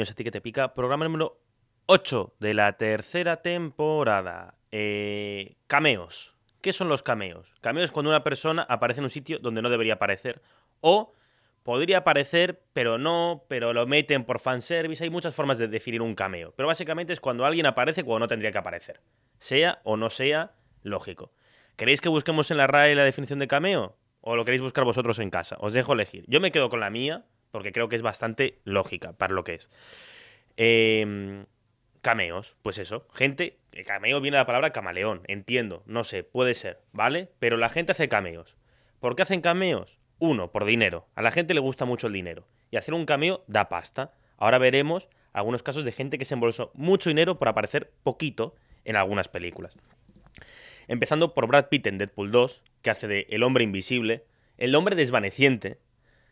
A Ti que te pica, programa número 8 de la tercera temporada. Eh, cameos. ¿Qué son los cameos? Cameos es cuando una persona aparece en un sitio donde no debería aparecer. O podría aparecer, pero no, pero lo meten por fanservice. Hay muchas formas de definir un cameo. Pero básicamente es cuando alguien aparece cuando no tendría que aparecer. Sea o no sea, lógico. ¿Queréis que busquemos en la RAE la definición de cameo? ¿O lo queréis buscar vosotros en casa? Os dejo elegir. Yo me quedo con la mía, porque creo que es bastante lógica para lo que es. Eh, cameos, pues eso, gente, cameo viene de la palabra camaleón, entiendo, no sé, puede ser, ¿vale? Pero la gente hace cameos. ¿Por qué hacen cameos? Uno, por dinero. A la gente le gusta mucho el dinero. Y hacer un cameo da pasta. Ahora veremos algunos casos de gente que se embolsó mucho dinero por aparecer poquito en algunas películas. Empezando por Brad Pitt en Deadpool 2, que hace de El hombre invisible, el hombre desvaneciente,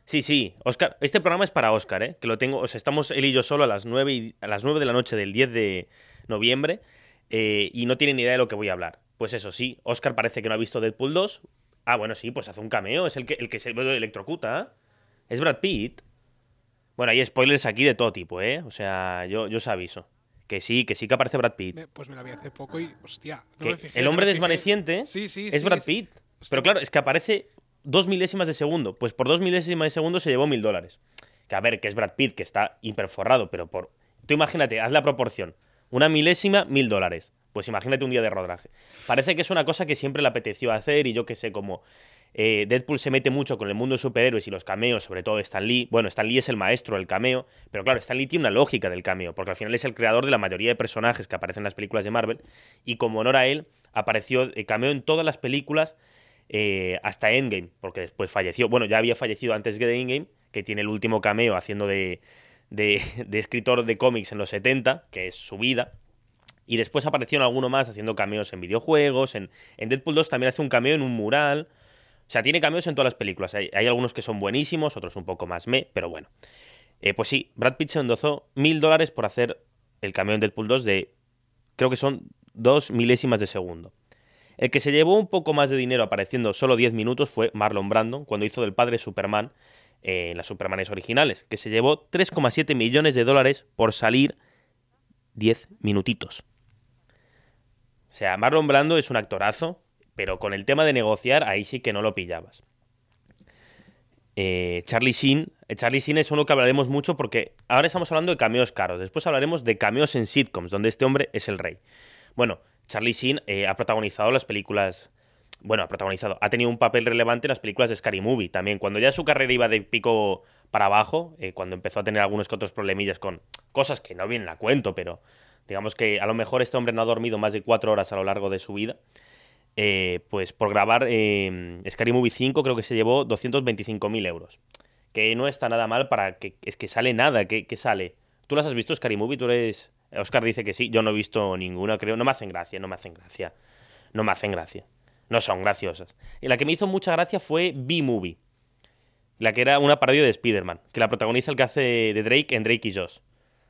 Sí, sí, Oscar, este programa es para Oscar, ¿eh? Que lo tengo, o sea, estamos él y yo solo a las 9, y- a las 9 de la noche del 10 de noviembre eh, y no tiene ni idea de lo que voy a hablar. Pues eso sí, Oscar parece que no ha visto Deadpool 2. Ah, bueno, sí, pues hace un cameo, es el que, el que se electrocuta. Es Brad Pitt. Bueno, hay spoilers aquí de todo tipo, ¿eh? O sea, yo, yo os aviso. Que sí, que sí que aparece Brad Pitt. Me- pues me la vi hace poco y, hostia, no Que me fijé. el hombre me desvaneciente Sí, sí, es sí, Brad. Pitt. Hostia, Pero claro, es que aparece dos milésimas de segundo. Pues por dos milésimas de segundo se llevó mil dólares. Que a ver, que es Brad Pitt, que está hiperforrado, pero por. Tú imagínate, haz la proporción. Una milésima, mil dólares. Pues imagínate un día de rodaje. Parece que es una cosa que siempre le apeteció hacer y yo que sé, como. eh, Deadpool se mete mucho con el mundo de superhéroes y los cameos, sobre todo Stan Lee. Bueno, Stan Lee es el maestro del cameo, pero claro, Stan Lee tiene una lógica del cameo, porque al final es el creador de la mayoría de personajes que aparecen en las películas de Marvel, y como honor a él, apareció eh, cameo en todas las películas eh, hasta Endgame, porque después falleció. Bueno, ya había fallecido antes de Endgame, que tiene el último cameo haciendo de, de, de escritor de cómics en los 70, que es su vida. Y después apareció en alguno más haciendo cameos en videojuegos. En, en Deadpool 2 también hace un cameo en un mural. O sea, tiene cameos en todas las películas. Hay, algunos que son buenísimos, otros un poco más me, pero bueno. Eh, pues sí, Brad Pitt se endozó mil dólares por hacer el cameo en Deadpool 2 de. Creo que son dos milésimas de segundo. El que se llevó un poco más de dinero apareciendo solo 10 minutos fue Marlon Brandon cuando hizo del padre Superman eh, en las Supermanes originales, que se llevó 3,7 millones de dólares por salir 10 minutitos. O sea, Marlon Brando es un actorazo, pero con el tema de negociar ahí sí que no lo pillabas. Eh, Charlie Sheen, eh, Charlie Sheen es uno que hablaremos mucho porque ahora estamos hablando de cameos caros, después hablaremos de cameos en sitcoms, donde este hombre es el rey. Bueno, Charlie Sheen eh, ha protagonizado las películas. Bueno, ha protagonizado, ha tenido un papel relevante en las películas de Scary Movie también. Cuando ya su carrera iba de pico para abajo, eh, cuando empezó a tener algunos que otros problemillas con cosas que no vienen a cuento, pero digamos que a lo mejor este hombre no ha dormido más de cuatro horas a lo largo de su vida. eh, pues por grabar eh, Scary Movie 5 creo que se llevó 225.000 euros. Que no está nada mal para que... Es que sale nada, que, que sale. ¿Tú las has visto, Scary Movie? Tú eres... Oscar dice que sí, yo no he visto ninguna, creo. No me hacen gracia, no me hacen gracia. No me hacen gracia. No son graciosas. Y la que me hizo mucha gracia fue B-Movie. La que era una parodia de Spider-Man, que la protagoniza el que hace de Drake en Drake y Josh.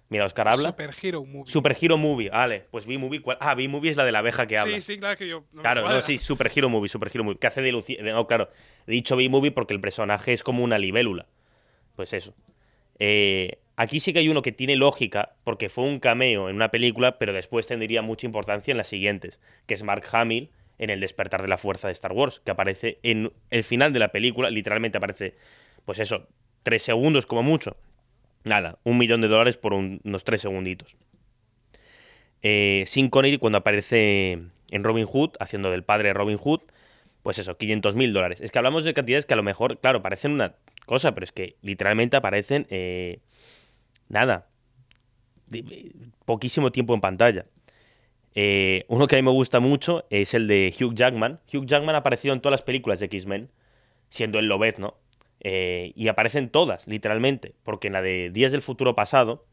Mira, Oscar habla. Super Hero Movie. Super Hero Movie, vale. Pues B-Movie, ¿cuál? Ah, B-Movie es la de la abeja que habla. Sí, sí, claro que yo. no Claro, no, sí, Super Hero Movie, Super Hero Movie. Que hace de Lucy. de- No, claro. He dicho B-Movie porque el personaje es como una libélula. Pues eso. Eh, aquí sí que hay uno que tiene lógica, porque fue un cameo en una película, pero después tendría mucha importancia en las siguientes, que es Mark Hamill en El despertar de la fuerza de Star Wars, que aparece en el final de la película, literalmente aparece, pues eso, tres segundos como mucho. Nada, un millón de dólares por un- unos tres segunditos. Eh, Sin Connery cuando aparece en Robin Hood, haciendo del padre de Robin Hood, pues eso, 500 mil dólares. Es que hablamos de cantidades que a lo mejor, claro, parecen una cosa, pero es que literalmente aparecen eh, nada, poquísimo tiempo en pantalla. Eh, uno que a mí me gusta mucho es el de Hugh Jackman. Hugh Jackman ha aparecido en todas las películas de X-Men, siendo el Lobet, ¿no? Eh, y aparecen todas, literalmente, porque en la de Días del Futuro Pasado,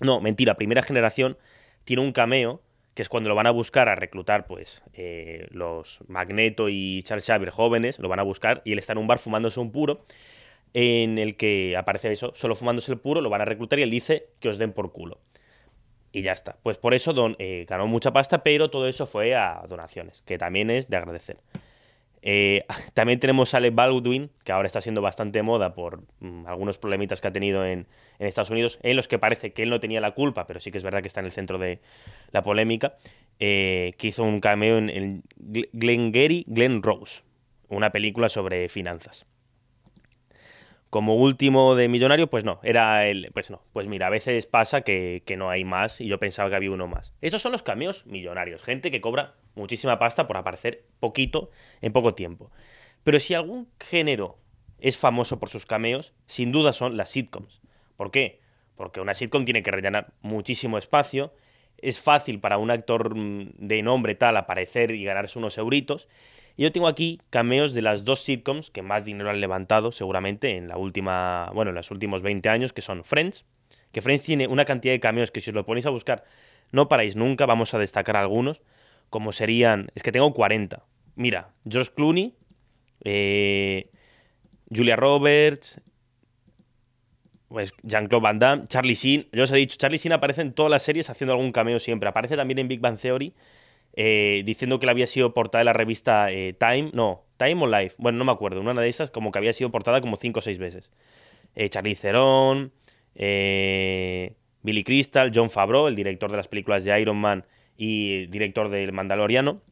no, mentira, primera generación, tiene un cameo, que es cuando lo van a buscar a reclutar, pues, eh, los Magneto y Charles Xavier jóvenes, lo van a buscar, y él está en un bar fumándose un puro, en el que aparece eso, solo fumándose el puro, lo van a reclutar y él dice que os den por culo. Y ya está. Pues por eso don, eh, ganó mucha pasta, pero todo eso fue a donaciones, que también es de agradecer. Eh, también tenemos a Alec Baldwin, que ahora está siendo bastante moda por mm, algunos problemitas que ha tenido en, en Estados Unidos, en los que parece que él no tenía la culpa, pero sí que es verdad que está en el centro de la polémica, eh, que hizo un cameo en, Gl- Glengarry Glen Rose, una película sobre finanzas. Como último de millonario, pues no, era el. Pues no, pues mira, a veces pasa que, no hay más y yo pensaba que había uno más. Esos son los cameos millonarios, gente que cobra muchísima pasta por aparecer poquito en poco tiempo. Pero si algún género es famoso por sus cameos, sin duda son las sitcoms. ¿Por qué? Porque una sitcom tiene que rellenar muchísimo espacio, es fácil para un actor mm, de nombre tal aparecer y ganarse unos euritos. Y yo tengo aquí cameos de las dos sitcoms que más dinero han levantado seguramente en la última, bueno, en los últimos 20 años, que son Friends, que Friends tiene una cantidad de cameos que si os lo ponéis a buscar no paráis nunca, vamos a destacar algunos, como serían, es que tengo 40. Mira, George Clooney, eh, Julia Roberts, pues Jean-Claude Van Damme, Charlie Sheen. Yo os he dicho, Charlie Sheen aparece en todas las series haciendo algún cameo siempre. Aparece también en Big Bang Theory, eh, diciendo que él había sido portada de la revista eh, Time. No, Time o Life. Bueno, no me acuerdo. Una de esas, como que había sido portada como 5 o 6 veces. Eh, Charlie Theron, eh, Billy Crystal, John Favreau, el director de las películas de Iron Man y director del Mandaloriano.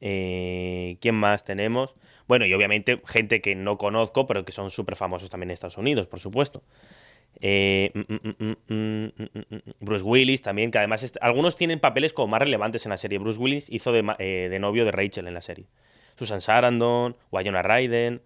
¿Quién más tenemos? Bueno, y obviamente gente que no conozco, pero que son súper famosos también en Estados Unidos, por supuesto. Bruce Willis también, que además algunos tienen papeles como más relevantes en la serie. Bruce Willis hizo de, eh, de novio de Rachel en la serie. Susan Sarandon, Wynonna Ryden,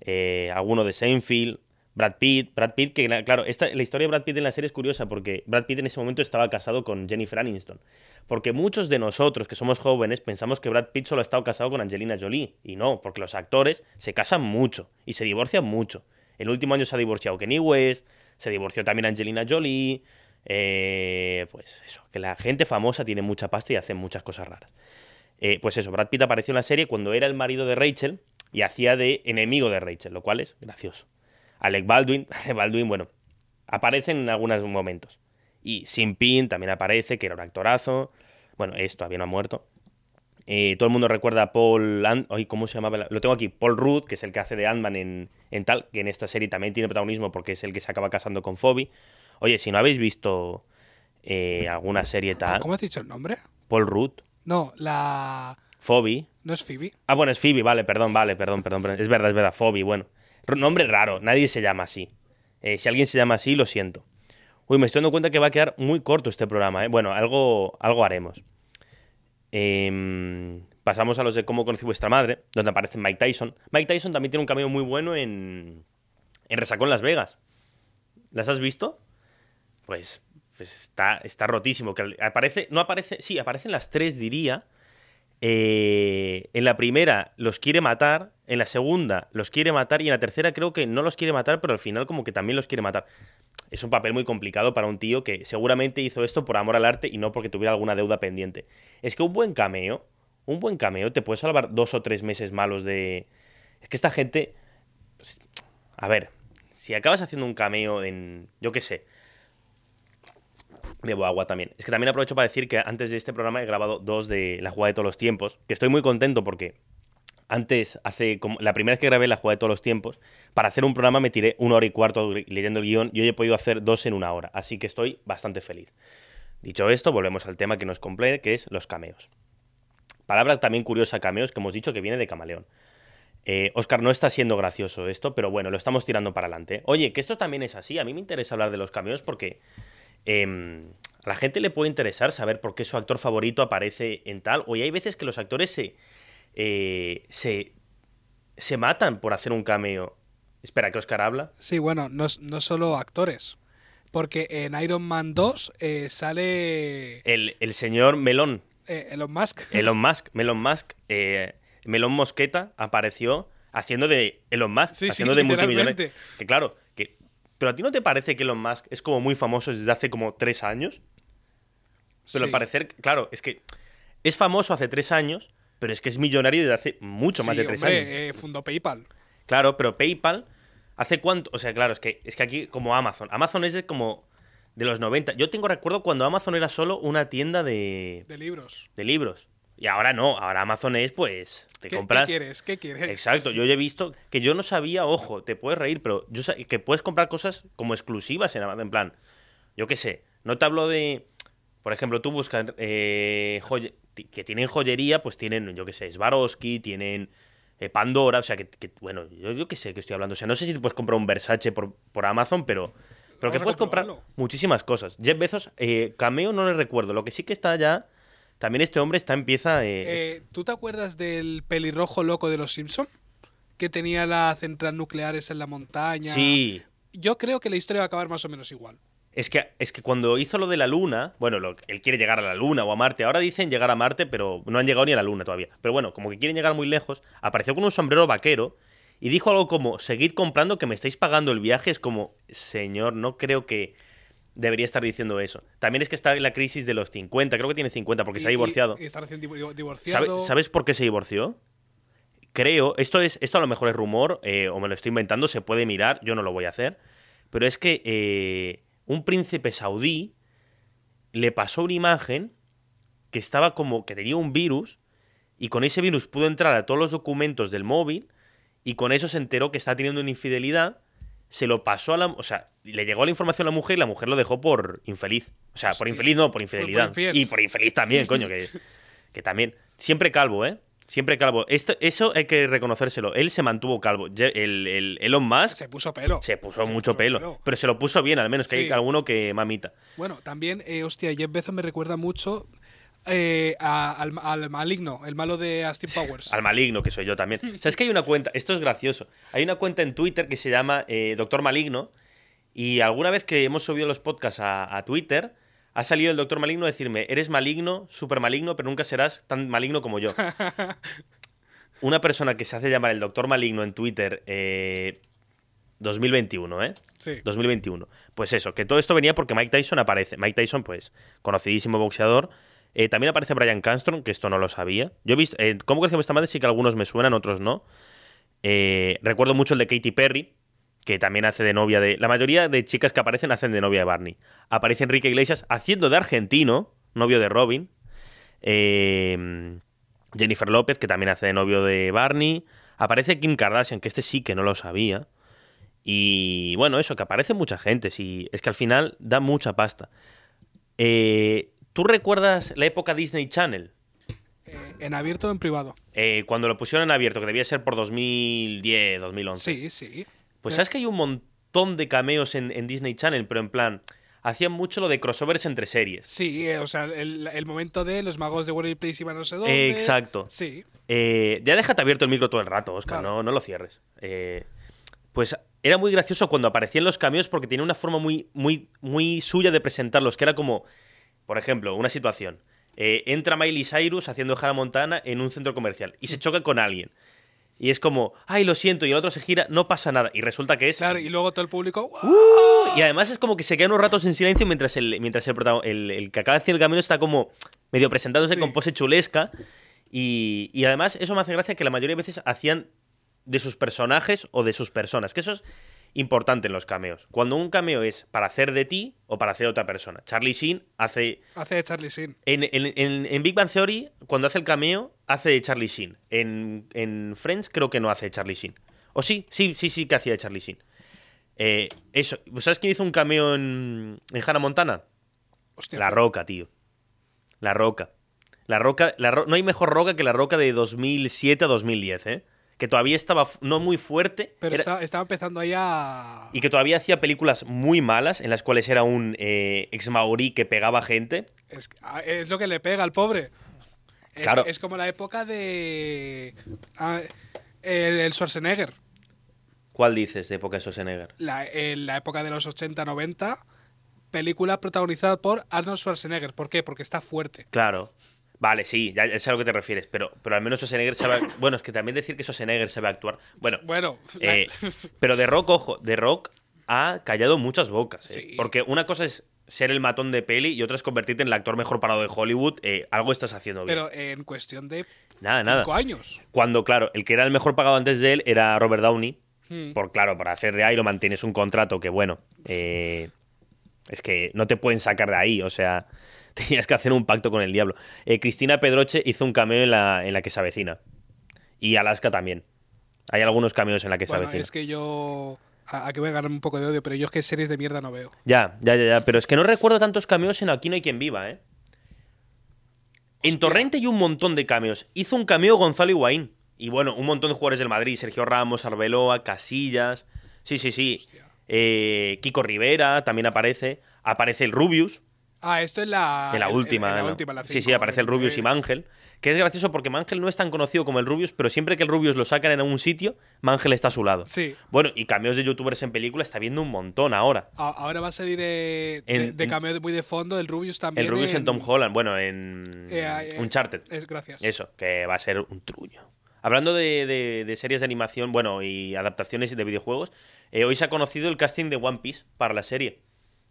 eh, alguno de Seinfeld, Brad Pitt. Brad Pitt, que claro, esta, la historia de Brad Pitt en la serie es curiosa porque Brad Pitt en ese momento estaba casado con Jennifer Aniston. Porque muchos de nosotros que somos jóvenes pensamos que Brad Pitt solo ha estado casado con Angelina Jolie. Y no, porque los actores se casan mucho y se divorcian mucho. El último año se ha divorciado Kenny West, se divorció también Angelina Jolie. eh, pues eso, que la gente famosa tiene mucha pasta y hace muchas cosas raras. Eh, pues eso, Brad Pitt apareció en la serie cuando era el marido de Rachel y hacía de enemigo de Rachel, lo cual es gracioso. Alec Baldwin, Baldwin, bueno, aparece en algunos momentos. Y Sin Pin también aparece, que era un actorazo. Bueno, es todavía no ha muerto. Eh, todo el mundo recuerda a Paul. Ay, ¿Cómo se llamaba? la- Lo tengo aquí. Paul Rudd, que es el que hace de Ant-Man en, en tal, que en esta serie también tiene protagonismo porque es el que se acaba casando con Phoebe. Oye, si no habéis visto eh, alguna serie tal. ¿Cómo has dicho el nombre? Paul Rudd, No, la. Phoebe. ¿No es Phoebe? Ah, bueno, es Phoebe, vale, perdón, vale, perdón, perdón. perdón. Es verdad, es verdad, Phoebe, bueno. Nombre raro, nadie se llama así. Eh, si alguien se llama así, lo siento. Uy, me estoy dando cuenta que va a quedar muy corto este programa, ¿eh? Bueno, algo, algo haremos. Em, pasamos a los de cómo conocí vuestra madre, donde aparece Mike Tyson. Mike Tyson también tiene un cameo muy bueno en, en Resacón Las Vegas. ¿Las has visto? Pues, pues está, está rotísimo. Que aparece, no aparece, sí, aparecen las tres, diría. Eh, en la primera los quiere matar, en la segunda los quiere matar y en la tercera creo que no los quiere matar, pero al final como que también los quiere matar. Es un papel muy complicado para un tío que seguramente hizo esto por amor al arte y no porque tuviera alguna deuda pendiente. Es que un buen cameo, un buen cameo te puede salvar dos o tres meses malos de... Es que esta gente... a ver, si acabas haciendo un cameo en... Yo qué sé. Bebo agua también. Es que también aprovecho para decir que antes de este programa he grabado dos de la jugada de todos los tiempos, que estoy muy contento porque antes, hace como la primera vez que grabé la jugada de todos los tiempos, para hacer un programa me tiré una hora y cuarto leyendo el guion y hoy he podido hacer dos en una hora, así que estoy bastante feliz. Dicho esto, volvemos al tema que nos complete, que es los cameos. Palabra también curiosa, cameos, que hemos dicho que viene de camaleón. Eh, Oscar, no está siendo gracioso esto, pero bueno, lo estamos tirando para adelante. Oye, que esto también es así. A mí me interesa hablar de los cameos porque em, a la gente le puede interesar saber por qué su actor favorito aparece en tal. O hay veces que los actores se, eh, se, se matan por hacer un cameo. Espera, que Oscar habla. Sí, bueno, no, no solo actores. Porque en Iron Man 2 eh, sale El, el señor Melón, eh, Elon Musk. Elon Musk, Melon Musk, eh, Melón Mosqueta apareció haciendo de Elon Musk, Sí, sí, haciendo de multimillonario. Que claro, que. Pero a ti no te parece que Elon Musk es como muy famoso desde hace como tres años? Pero al parecer, claro, es que es famoso hace tres años, pero es que es millonario desde hace mucho más de tres hombre, años. eh, fundó PayPal. Claro, pero PayPal, ¿hace cuánto? O sea, claro, es que, es que aquí como Amazon. Amazon es de como de los 90. Yo tengo recuerdo cuando Amazon era solo una tienda de, De libros. de libros. Y ahora no, ahora Amazon es, pues, te ¿Qué, compras... ¿Qué quieres? ¿Qué quieres? Exacto, yo ya he visto que yo no sabía, ojo, te puedes reír, pero yo sa- que puedes comprar cosas como exclusivas en Amazon, en plan, yo qué sé, no te hablo de, por ejemplo, tú buscas eh, que tienen joyería, pues tienen, yo qué sé, Swarovski, tienen eh, Pandora, o sea, que, que- bueno, yo, yo qué sé que estoy hablando, o sea, no sé si te puedes comprar un Versace por, por Amazon, pero, pero que Vamos puedes comprar muchísimas cosas. Jeff Bezos, eh, Cameo no le recuerdo, lo que sí que está ya, también este hombre está empieza... eh, Eh, ¿Tú te acuerdas del pelirrojo loco de los Simpson? Que tenía las centrales nucleares en la montaña. sí, Yo creo que la historia va a acabar más o menos igual. Es que, es que cuando hizo lo de la Luna, bueno, lo- él quiere llegar a la Luna o a Marte. Ahora dicen llegar a Marte, pero no han llegado ni a la Luna todavía. Pero bueno, como que quieren llegar muy lejos, apareció con un sombrero vaquero y dijo algo como, seguid comprando que me estáis pagando el viaje. Es como, señor, no creo que debería estar diciendo eso. También es que está en la crisis de los 50, creo que tiene 50 porque se ha divorciado. Y, está recién divo- ¿Sabe- divorciado. ¿Sabes por qué se divorció? Creo, esto es, esto a lo mejor es rumor, eh, o me lo estoy inventando, se puede mirar, yo no lo voy a hacer. Pero es que eh, un príncipe saudí le pasó una imagen que estaba como que tenía un virus, y con ese virus pudo entrar a todos los documentos del móvil, y con eso se enteró que está teniendo una infidelidad. Se lo pasó a la. O sea, le llegó la información a la mujer y la mujer lo dejó por infeliz. O sea, por infeliz no, por infidelidad. y por infeliz también, coño, que, que también. Siempre calvo, ¿eh? Siempre calvo. Esto, eso hay que reconocérselo. Él se mantuvo calvo. El, el Elon Musk Se puso pelo. se puso se mucho puso pelo, pelo. Pero se lo puso bien, al menos, que Sí. hay alguno que mamita. Bueno, también, eh, hostia, Jeff Bezos me recuerda mucho eh, a- al, al maligno, el malo de Austin Powers. Al maligno, que soy yo también. ¿Sabes que hay una cuenta? Esto es gracioso. Hay una cuenta en Twitter que se llama eh, Doctor Maligno. Y alguna vez que hemos subido los podcasts a, a Twitter, ha salido el Doctor Maligno a decirme: Eres maligno, súper maligno, pero nunca serás tan maligno como yo. una persona que se hace llamar el Doctor Maligno en Twitter. eh, 2021, ¿eh? Sí. 2021. Pues eso, que todo esto venía porque Mike Tyson aparece. Mike Tyson, pues, conocidísimo boxeador. Eh, también aparece Brian Cranston, que esto no lo sabía. Yo he visto, eh, ¿cómo creció esta madre? Sí que algunos me suenan, otros no. Eh, recuerdo mucho el de Katy Perry, que también hace de novia de... La mayoría de chicas que aparecen hacen de novia de Barney. Aparece Enrique Iglesias haciendo de argentino, novio de Robin. Eh, Jennifer López, que también hace de novio de Barney. Aparece Kim Kardashian, que este sí que no lo sabía. Y bueno, eso, que aparece mucha gente. Sí, es que al final da mucha pasta. Eh, ¿Tú recuerdas la época Disney Channel? Eh, en abierto o en privado. Eh, cuando lo pusieron en abierto, que debía ser por 2010, 2011. Sí, sí. Pues sabes que hay un montón de cameos en, en Disney Channel, pero en plan, hacían mucho lo de crossovers entre series. Sí, eh, o sea, el, el momento de los magos de Warner Place iban no sé dónde. Exacto. Sí. Eh, ya déjate abierto el micro todo el rato, Oscar, Claro. no, no lo cierres. Eh, pues era muy gracioso cuando aparecían los cameos porque tenía una forma muy, muy, muy suya de presentarlos, que era como, por ejemplo, una situación. Entra Miley Cyrus haciendo Hannah Montana en un centro comercial y se choca con alguien. Y es como, ay, lo siento, y el otro se gira, no pasa nada. Y resulta que es Claro, y luego todo el público. Uh. Y además es como que se quedan unos ratos en silencio mientras el, mientras el, el, el que acaba de hacer el camino está como medio presentándose Sí. con pose chulesca. Y, y además eso me hace gracia que la mayoría de veces hacían de sus personajes o de sus personas. Que eso es importante en los cameos. Cuando un cameo es para hacer de ti o para hacer de otra persona. Charlie Sheen hace Hace de Charlie Sheen. en, en- en- en Big Bang Theory, cuando hace el cameo, hace de Charlie Sheen. En, en Friends creo que no hace de Charlie Sheen. O sí, sí, sí, sí que hacía de Charlie Sheen. Eh, eso, ¿sabes quién hizo un cameo en, en Hannah Montana? Hostia, La Roca, tío. La Roca. La Roca, la Ro- no hay mejor Roca que la Roca de 2007 a 2010, ¿eh? que todavía estaba no muy fuerte. Pero era- estaba empezando ahí a. Y que todavía hacía películas muy malas, en las cuales era un eh, ex maorí que pegaba gente. Es, ah, es lo que le pega al pobre. Es, Claro. es como la época de. ah, el, el Schwarzenegger. ¿Cuál dices de época de Schwarzenegger? La, en la época de los 80-90. Película protagonizada por Arnold Schwarzenegger. ¿Por qué? Porque está fuerte. Claro. Vale, sí, ya, sé a lo que te refieres, pero, pero al menos Schwarzenegger sabe... Bueno, es que también decir que Schwarzenegger sabe actuar... Bueno, Bueno, la- eh, pero de Rock, ojo, de Rock ha callado muchas bocas. eh. Sí. Porque una cosa es ser el matón de peli y otra es convertirte en el actor mejor parado de Hollywood. eh, algo estás haciendo bien. pero en cuestión de nada, nada. cinco años. Cuando, claro, el que era el mejor pagado antes de él era Robert Downey. Hmm. Por claro, para hacer de Iron Man tienes un contrato que, bueno, eh, es que no te pueden sacar de ahí. O sea, tenías que hacer un pacto con el diablo. Eh, Cristina Pedroche hizo un cameo en la, en la que se avecina. Y Alaska también. Hay algunos cameos en la que se avecina. es que yo. A- Aquí voy a ganar un poco de odio, pero yo es que series de mierda no veo. Ya, ya, ya, ya. Pero es que no recuerdo tantos cameos en Aquí no hay quien viva, ¿eh? En Hostia. Torrente hay un montón de cameos. Hizo un cameo Gonzalo Higuaín. Y bueno, un montón de jugadores del Madrid. Sergio Ramos, Arbeloa, Casillas. Sí, sí, sí. Eh, Kiko Rivera también aparece. Aparece el Rubius Ah, esto es la. en la última. en la ¿no? última, la sí, sí, aparece el eh, Rubius y Mangel. Que es gracioso porque Mangel no es tan conocido como el Rubius, pero siempre que el Rubius lo sacan en algún sitio, Mangel está a su lado. Sí. Bueno, y cameos de youtubers en películas está viendo un montón ahora. A- Ahora va a salir eh, de, En- de cameo muy de fondo el Rubius también. El Rubius en Tom Holland, bueno, en Eh, eh, Uncharted. es- gracias. Eso, que va a ser un truño. Hablando de, de- de series de animación, bueno, y adaptaciones de videojuegos, eh, hoy se ha conocido el casting de One Piece para la serie.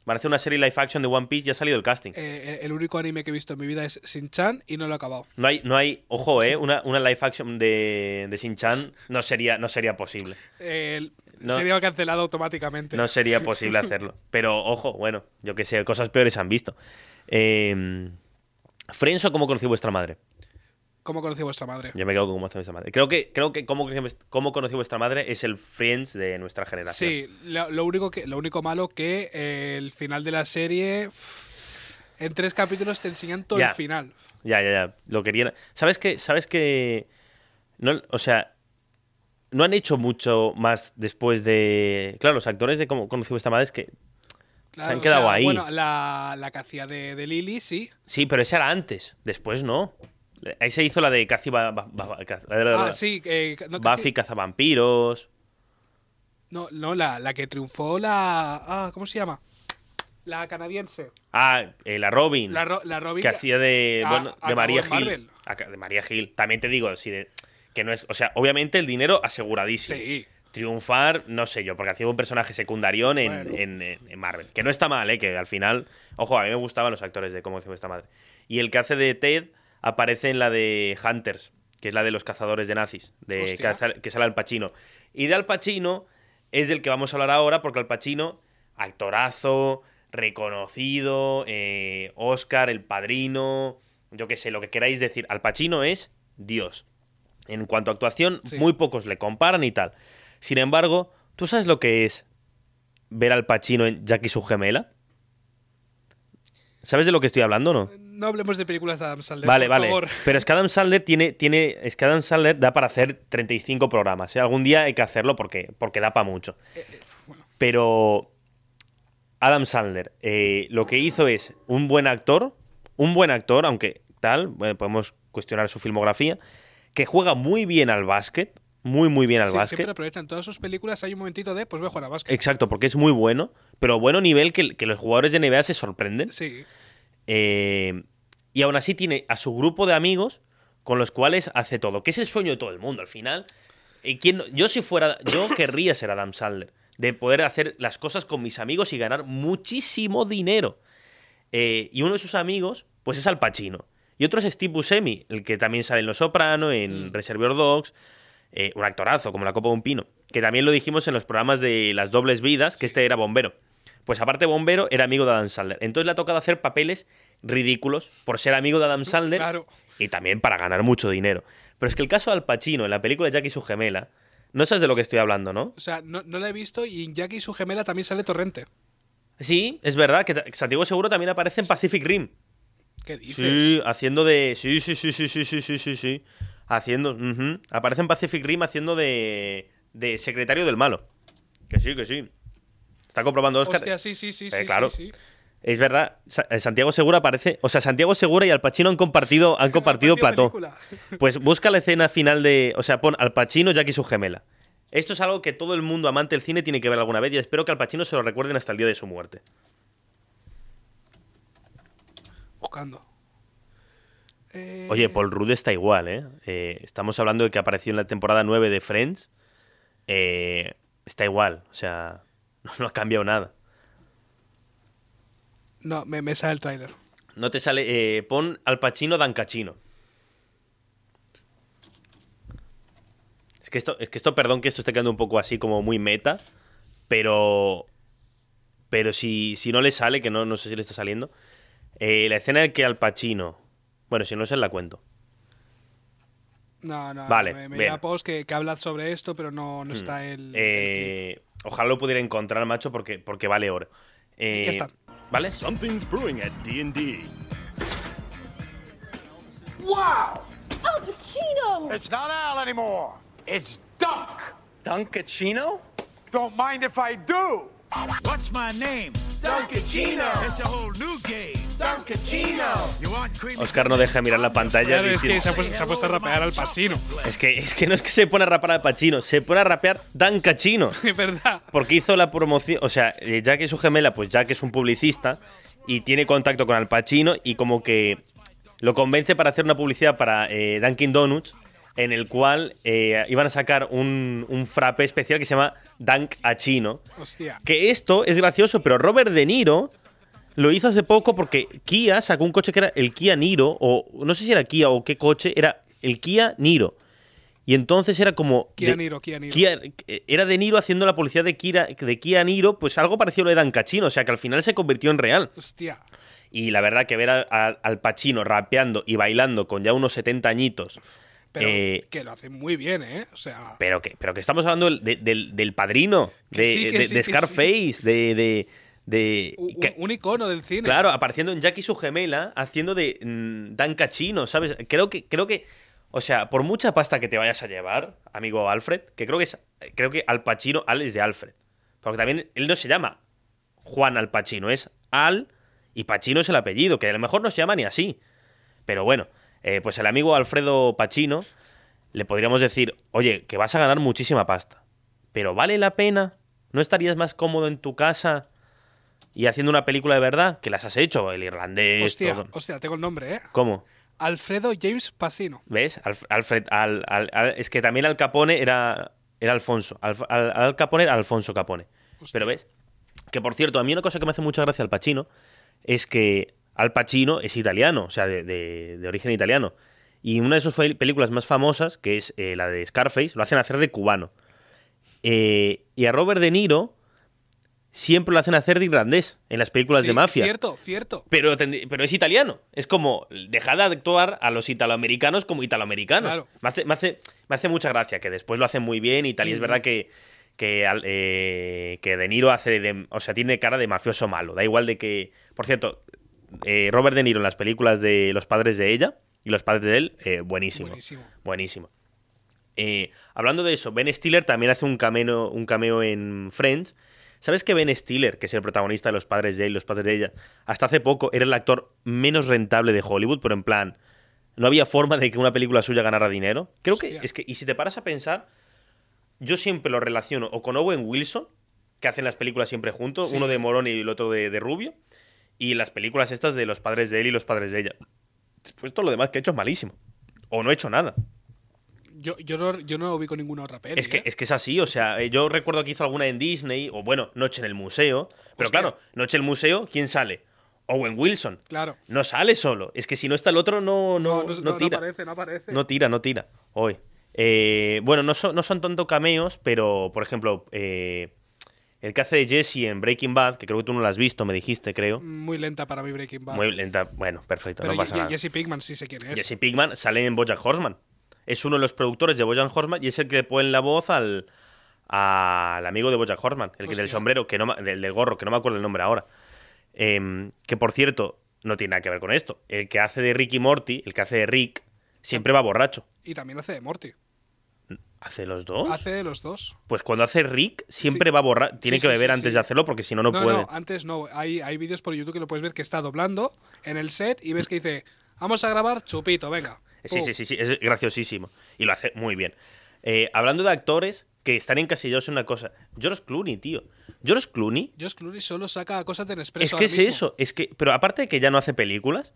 Van a hacer una serie live action de One Piece, ya ha salido el casting. Eh, el único anime que he visto en mi vida es Shin-Chan y no lo he acabado. No hay, no hay, ojo, eh, una, una live action de, de Shin-Chan no sería, no sería posible. Eh, No. Sería cancelado automáticamente. No sería posible hacerlo. Pero ojo, bueno, yo que sé, cosas peores han visto. Eh, cómo conocí vuestra madre. ¿Cómo conocí a vuestra madre? Yo me quedo con cómo conocí vuestra madre. Creo que, creo que cómo, cómo conocí vuestra madre es el Friends de nuestra generación. Sí, lo, lo único que, lo único malo que eh, el final de la serie. En tres capítulos te enseñan todo Ya. el final. Ya, ya, ya. Lo querían. ¿Sabes que ¿Sabes No, o sea, no han hecho mucho más después de. Claro, los actores de cómo conocí vuestra madre es que. Claro, han o quedado sea, ahí. Bueno, la, la que hacía de, de Lily, sí. Sí, pero esa era antes. Después no. Ahí se hizo la de Cathy Ba- Ba- Ba- Ca- Ah, sí. eh, no, Buffy cazavampiros. No, no la, la que triunfó la. Ah, ¿cómo se llama? La canadiense. Ah, eh, la Robin. La, Ro- la Robin. que hacía de, bueno, de María Gil. De María Gil. También te digo, sí, de- que no es. O sea, obviamente el dinero aseguradísimo. Sí. Triunfar, no sé yo, porque hacía un personaje secundarión en, Bueno. en- en- en Marvel. Que no está mal, ¿eh? Que al final. Ojo, a mí me gustaban los actores de cómo decimos esta madre. Y el que hace de Ted aparece en la de Hunters, que es la de los cazadores de nazis, de, que, sale Al Pacino. Y de Al Pacino es del que vamos a hablar ahora, porque Al Pacino, actorazo, reconocido, eh, Oscar, El Padrino, yo qué sé, lo que queráis decir. Al Pacino es Dios. En cuanto a actuación, Sí. muy pocos le comparan y tal. Sin embargo, ¿tú sabes lo que es ver al Pacino en Jackie su gemela? ¿Sabes de lo que estoy hablando no? No hablemos de películas de Adam Sandler. Vale, por vale. favor. Pero es que Adam Sandler tiene, tiene. Es que Adam Sandler da para hacer 35 programas. ¿eh? Algún día hay que hacerlo porque, porque da para mucho. Pero. Adam Sandler, eh, lo que hizo es un buen actor. Un buen actor, aunque tal, bueno, podemos cuestionar su filmografía. Que juega muy bien al básquet. Muy, muy bien al Sí, básquet. siempre aprovechan todas sus películas. Hay un momentito de, pues voy a jugar a básquet. Exacto, porque es muy bueno. Pero bueno nivel que, que los jugadores de NBA se sorprenden. Sí. Eh, y aún así tiene a su grupo de amigos con los cuales hace todo, que es el sueño de todo el mundo al final. Eh, ¿quién yo si fuera, yo querría ser Adam Sandler, de poder hacer las cosas con mis amigos y ganar muchísimo dinero. Eh, y uno de sus amigos, pues es Al Pacino. Y otro es Steve Buscemi, el que también sale en Los Soprano, en Mm. Reservoir Dogs, eh, un actorazo como la copa de un pino, que también lo dijimos en los programas de Las Dobles Vidas, que este era bombero. Pues aparte bombero, era amigo de Adam Sandler. Entonces le ha tocado hacer papeles ridículos por ser amigo de Adam Sandler Claro. y también para ganar mucho dinero. Pero es que el caso de Al Pacino en la película de Jackie y su gemela, no sabes de lo que estoy hablando, ¿no? O sea, no, no la he visto y en Jackie y su gemela también sale Torrente. Sí, es verdad que Santiago Seguro también aparece en Pacific Rim. ¿Qué dices? Sí, haciendo de. Sí, sí, sí, sí, sí, sí, sí, sí, Haciendo. Aparece en Pacific Rim haciendo de. de secretario del malo. Que sí, que sí. Está comprobando Oscar. Hostia, sí, sí, sí, Eh, sí, claro. sí, sí. Es verdad, eh, Santiago Segura aparece. O sea, Santiago Segura y Al Pacino han compartido, han compartido plató. Pues busca la escena final de. O sea, pon Al Pacino, Jack y su gemela. Esto es algo que todo el mundo amante del cine tiene que ver alguna vez y espero que Al Pacino se lo recuerden hasta el día de su muerte. Buscando. Eh, Oye, Paul Rudd está igual, ¿eh? Eh, Estamos hablando de que apareció en la temporada 9 de Friends. Eh, está igual, o sea, no, no ha cambiado nada. No, me, me sale el tráiler. No te sale. eh, pon Al Pacino Dan Cachino. Es que esto, es que esto, perdón que esto esté quedando un poco así como muy meta, pero. Pero si, si no le sale, que no, no sé si le está saliendo. eh, la escena en que Al Pacino. Bueno, si no se la cuento. No, no, Vale, me, me bien. llega post que, que habla sobre esto, pero no, no está el, el. Eh, ojalá lo pudiera encontrar, macho, porque, porque vale oro. Eh, Ya está. ¿Vale? Something's brewing at D&D. Wow! Al Pacino! It's not Al anymore. It's Dunk. Dunkachino? Don't mind if I do. What's my name? Dunkachino. It's a whole new game. Dunkachino. You want creamy Oscar no deja de mirar la pantalla. Claro, es diciendo- que se ha, puesto, se ha puesto a rapear al Pacino. Es que, es que no es que se pone a rapar al Pacino, se pone a rapear Dan Cachino. Es verdad. Porque hizo la promoción. O sea, eh, Jack y su gemela, pues Jack es un publicista y tiene contacto con Al Pacino y como que lo convence para hacer una publicidad para eh, Dunkin' Donuts en el cual eh, iban a sacar un, un frappé especial que se llama Dunk a Chino. Hostia. Que esto es gracioso, pero Robert De Niro lo hizo hace poco porque Kia sacó un coche que era el Kia Niro, o no sé si era Kia o qué coche, era el Kia Niro. Y entonces era como. Kia de- Niro, Kia Niro. Kia- era De Niro haciendo la publicidad de Kia, de Kia Niro, pues algo parecido a lo de Dan Cachino, o sea que al final se convirtió en real. Hostia. Y la verdad que ver a- a- al Pacino rapeando y bailando con ya unos 70 añitos. Pero eh, que lo hace muy bien, ¿eh? O sea. pero que, pero que estamos hablando del, de- del- del padrino, de, sí, sí, Scarface, de. de, de- un, que- un icono del cine. Claro, apareciendo en Jack y su gemela, haciendo de mm, Dan Cachino, ¿sabes? Creo que, creo que, o sea, por mucha pasta que te vayas a llevar, amigo Alfred, que creo que es, creo que Al Pacino, Al es de Alfred. Porque también él no se llama Juan Al Pacino, es Al y Pacino es el apellido, que a lo mejor no se llama ni así. Pero bueno, eh, pues el amigo Alfredo Pacino le podríamos decir, oye, que vas a ganar muchísima pasta. Pero ¿vale la pena? ¿No estarías más cómodo en tu casa y haciendo una película de verdad? Que las has hecho, el irlandés, Hostia, todo. hostia, tengo el nombre, ¿eh? ¿Cómo? Alfredo James Pacino. ¿Ves? Alf- Alfred, al, al- al- es que también Al Capone era, era Alfonso. Al, Capone era Alfonso Capone. Hostia. Pero ves, que por cierto, a mí una cosa que me hace mucha gracia al Pacino es que Al Pacino es italiano, o sea, de, de- de origen italiano. Y una de sus películas más famosas, que es eh, la de Scarface, lo hacen hacer de cubano. Eh, y a Robert De Niro siempre lo hacen hacer de irlandés en las películas Sí, de mafia. Cierto, cierto. Pero, pero es italiano. Es como, dejad de actuar a los italoamericanos como italoamericanos. Claro. Me, hace, me, hace, me hace mucha gracia que después lo hacen muy bien y tal. Y es verdad que, eh, que De Niro hace de, O sea, tiene cara de mafioso malo. Da igual de que. Por cierto, eh, Robert De Niro en las películas de Los padres de ella y Los padres de él, eh, buenísimo. Buenísimo. Buenísimo. Eh, hablando de eso, Ben Stiller también hace un cameo, un cameo en Friends. ¿Sabes que Ben Stiller, que es el protagonista de Los padres de él y Los padres de ella, hasta hace poco era el actor menos rentable de Hollywood, pero en plan, no había forma de que una película suya ganara dinero? Creo que es que, y si te paras a pensar, yo siempre lo relaciono o con Owen Wilson, que hacen las películas siempre juntos, Sí. uno de Morón y el otro de, de Rubio, y las películas estas de Los padres de él y Los padres de ella. Después todo lo demás que he hecho es malísimo. O no he hecho nada. Yo, yo, no, yo no ubico ninguno otra peli. Es que, ¿eh? es que es así, o sea, eh, yo recuerdo que hizo alguna en Disney, o bueno, Noche en el Museo. Pero Hostia. claro, Noche en el Museo, ¿quién sale? Owen Wilson. Claro. No sale solo. Es que si no está el otro, no, no, No, no, no no, tira. aparece, no aparece. No tira, no tira. Hoy. Eh, bueno, no son, no son tanto cameos, pero, por ejemplo, eh, el que hace de Jesse en Breaking Bad, que creo que tú no lo has visto, me dijiste, creo. Muy lenta para mi Breaking Bad. Muy lenta. Bueno, perfecto, Pero no pasa nada. Jesse Pinkman sí sé quién es. Jesse Pinkman sale en Bojack Horseman. Es uno de los productores de Bojack Horseman y es el que le pone la voz al, al amigo de Bojack Horseman, el que del sombrero, que no, del, del gorro, que no me acuerdo el nombre ahora. Em, que por cierto, no tiene nada que ver con esto. El que hace de Ricky Morty, el que hace de Rick, siempre va borracho. Y también hace de Morty. ¿Hace los dos? Hace de los dos. Pues cuando hace Rick, siempre Sí. va borracho. Tiene Sí, que beber antes de hacerlo porque si no, no puede. no, antes no. Hay, hay vídeos por YouTube que lo puedes ver que está doblando en el set y ves que dice, vamos a grabar chupito, venga. Sí, sí, sí, sí, es graciosísimo. Y lo hace muy bien. Eh, hablando de actores que están encasillados en una cosa. George Clooney, tío. George Clooney. Josh Clooney solo saca cosas de Es Nespresso. que ahora es mismo. eso. Es que, pero aparte de que ya no hace películas,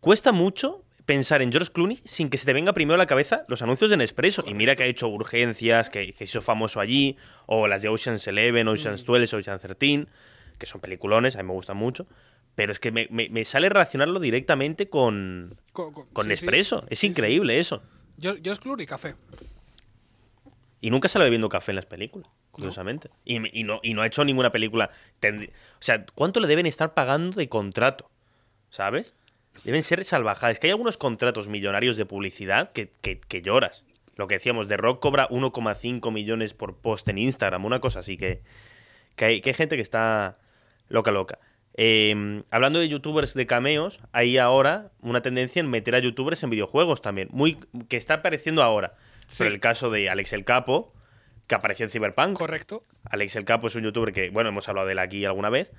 cuesta mucho pensar en George Clooney sin que se te venga primero a la cabeza los anuncios de Nespresso. Y mira que ha hecho urgencias, que, que hizo famoso allí, o las de Ocean's Eleven, Mm. Ocean's 12, Ocean's 13, que son peliculones, a mí me gustan mucho. Pero es que me, me- me sale relacionarlo directamente con, Con, con- con sí, sí. Nespresso. Es sí. increíble eso. Josh Clooney, café. Y nunca sale bebiendo café en las películas, curiosamente. Y, y no, y no ha hecho ninguna película. O sea, ¿cuánto le deben estar pagando de contrato? ¿Sabes? Deben ser salvajadas. Que hay algunos contratos millonarios de publicidad que, que- que lloras. Lo que decíamos, The Rock cobra 1,5 millones por post en Instagram, una cosa así que, que, hay, que hay gente que está loca, loca. Eh, hablando de youtubers de cameos, hay ahora una tendencia en meter a youtubers en videojuegos también, muy que está apareciendo ahora. Sí. Por el caso de Alex el Capo, que apareció en Cyberpunk. Correcto. Alex el Capo es un youtuber que, bueno, hemos hablado de él aquí alguna vez.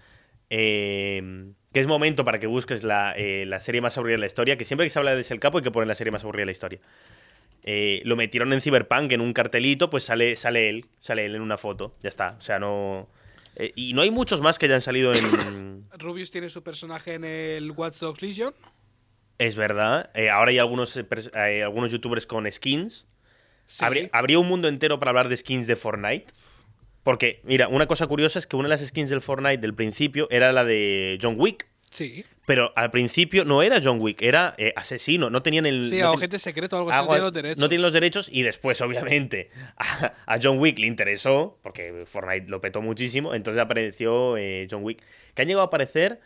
Eh, que es momento para que busques la, eh, la serie más aburrida de la historia. Que siempre que se habla de el Capo hay que poner la serie más aburrida de la historia. Eh, lo metieron en Cyberpunk en un cartelito, pues sale, sale él, sale él en una foto. Ya está. O sea, no. eh, y no hay muchos más que hayan salido en. Rubius tiene su personaje en el Watch Dogs Legion. es verdad. Ahora hay algunos, algunos youtubers con skins. Sí. Habría, habría un mundo entero para hablar de skins de Fortnite. Porque, mira, una cosa curiosa es que una de las skins del Fortnite del principio era la de John Wick. Sí. Pero al principio no era John Wick, era eh, asesino. No tenían el. Sí, no o ten- secreto o algo así, no algo- tiene los derechos. No tienen los derechos y después, obviamente, a, a John Wick le interesó, porque Fortnite lo petó muchísimo, entonces apareció eh, John Wick. Que han llegado a aparecer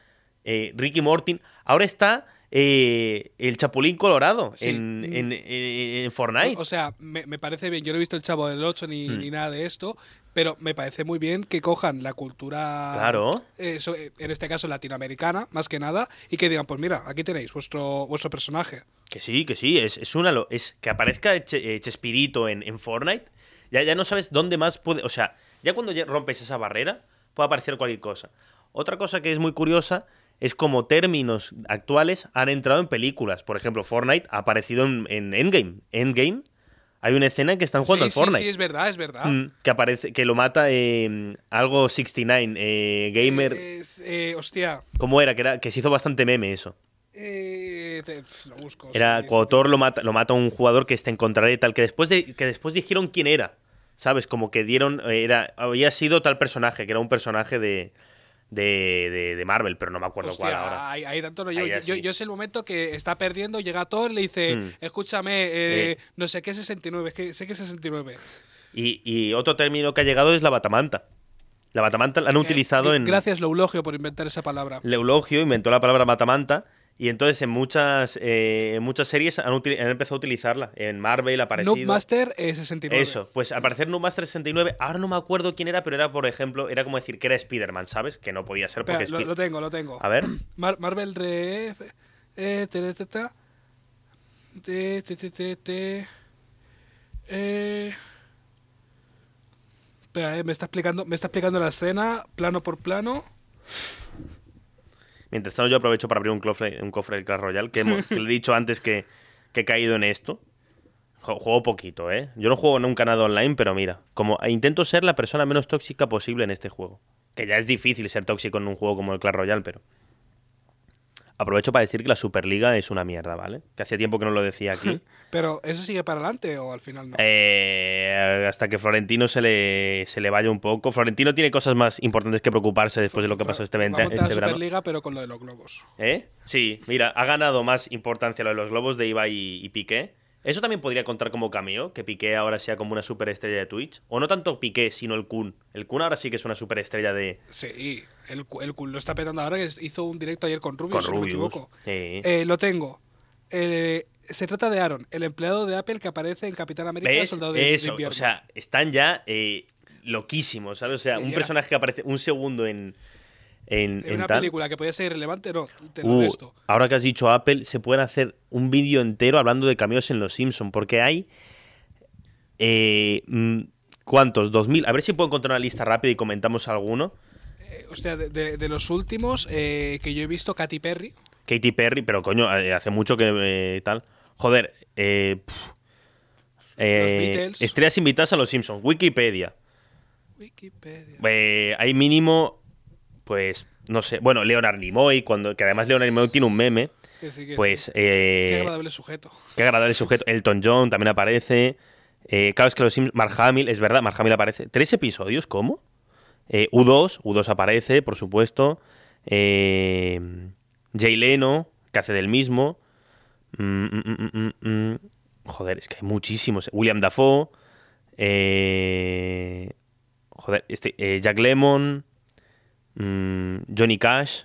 eh, Ricky Mortin. Ahora está eh, el Chapulín Colorado Sí. en, en- en- en Fortnite. O sea, me, me parece bien. Yo no he visto el Chavo del 8 ni, Mm. ni nada de esto, pero me parece muy bien que cojan la cultura, Claro. eh, so- eh, en este caso latinoamericana, más que nada, y que digan, pues mira, aquí tenéis vuestro, vuestro personaje. Que sí, que sí, es, es una lo- es que aparezca Che- eh, Chespirito en, en Fortnite, ya, ya no sabes dónde más puede, o sea, ya cuando ya rompes esa barrera, puede aparecer cualquier cosa. Otra cosa que es muy curiosa es como términos actuales han entrado en películas. Por ejemplo, Fortnite ha aparecido en, en Endgame. Endgame, hay una escena en que están jugando sí, al sí, Fortnite. sí, es verdad, es verdad. Mm, que aparece, que lo mata eh, algo 69, eh, gamer. Eh, hostia, ¿Cómo era? Que, era? que se hizo bastante meme eso. eh, te- lo busco. Era sí, sí. Thor lo mata, lo mata un jugador que te encontraré y tal, que después de, que después dijeron quién era. ¿Sabes? Como que dieron. eh, Era, había sido tal personaje, que era un personaje de. De, de, de Marvel, pero no me acuerdo cuál ahora. ahí, ahí tanto no yo, yo, sé el momento que está perdiendo, llega Thor y le dice, Mm. escúchame, eh, no sé qué 69, es que sé que es 69. Y, y otro término que ha llegado es la batamanta. La batamanta la han utilizado Eh, en. Gracias, Loulogio, por inventar esa palabra. Leulogio inventó la palabra batamanta. Y entonces en muchas, eh, muchas series han, empezado a utilizarla. En Marvel ha aparecido. Master eh, 69. Eso, pues al parecer Noob Master 69, ahora no me acuerdo quién era, pero era, por ejemplo, era como decir que era Spider-Man, ¿sabes? Que no podía ser porque. Espera, lo, lo, tengo, lo tengo. A ver. Marvel re. Eh, te, te, te, te, te. Espera, me está explicando, me está explicando la escena, plano por plano mientras tanto yo aprovecho para abrir un cofre, un cofre del Clash Royale, que, hemos- que le he dicho antes que, que he caído en esto. Juego poquito, ¿eh? Yo no juego nunca nada online, pero mira, como intento ser la persona menos tóxica posible en este juego. Que ya es difícil ser tóxico en un juego como el Clash Royale, pero... Aprovecho para decir que la Superliga es una mierda, ¿vale? Que hacía tiempo que no lo decía aquí. Pero, ¿eso sigue para adelante o al final no? Eh, hasta que Florentino se le, se le vaya un poco. Florentino tiene cosas más importantes que preocuparse después de lo que pasó este, venta- montar este la verano. Superliga, pero con lo de los globos. ¿Eh? Sí, mira, ha ganado más importancia lo de los globos de Ibai y, y Piqué. Eso también podría contar como cameo, que Piqué ahora sea como una superestrella de Twitch. O no tanto Piqué, sino el Kun. El Kun ahora sí que es una superestrella de... Sí, el, el cu- lo está petando ahora, que hizo un directo ayer con Rubius, Con si no me equivoco. Sí. Eh, lo tengo. Eh, se trata de Aaron, el empleado de Apple que aparece en Capitán América ¿Ves? Soldado de, de Eso, Invierno. o sea, están ya eh, loquísimos, ¿sabes? O sea, un Ya. personaje que aparece un segundo en, en, En en una tal. película que podía ser irrelevante, no, te lo Uh, resto. ahora que has dicho Apple, se pueden hacer un vídeo entero hablando de cameos en Los Simpson, porque hay eh, mm, ¿cuántos? ¿2000? A ver si puedo encontrar una lista rápida y comentamos alguno. Eh, hostia, de, de- de los últimos eh, que yo he visto, Katy Perry. Katy Perry, pero coño, eh, hace mucho que eh, tal. Joder, eh, pf. Beatles. estrellas invitadas a Los Simpsons, Wikipedia. Wikipedia. Hay mínimo, pues, no sé, bueno, Leonard Nimoy, cuando, que además Leonard Nimoy tiene un meme, Que sí, que pues, sí. eh, Qué agradable sujeto. Qué agradable sujeto. Elton John también aparece. Eh, claro, es que los Sims. Mark Hamill, es verdad, Mark Hamill aparece. ¿Tres episodios? ¿Cómo? Eh, U2, U2 aparece, por supuesto. Eh, Jay Leno, que hace del mismo. Mm, mm, mm. Joder, es que hay muchísimos. William Dafoe. Eh, joder, este, eh, Jack Lemmon. Mm, Johnny Cash.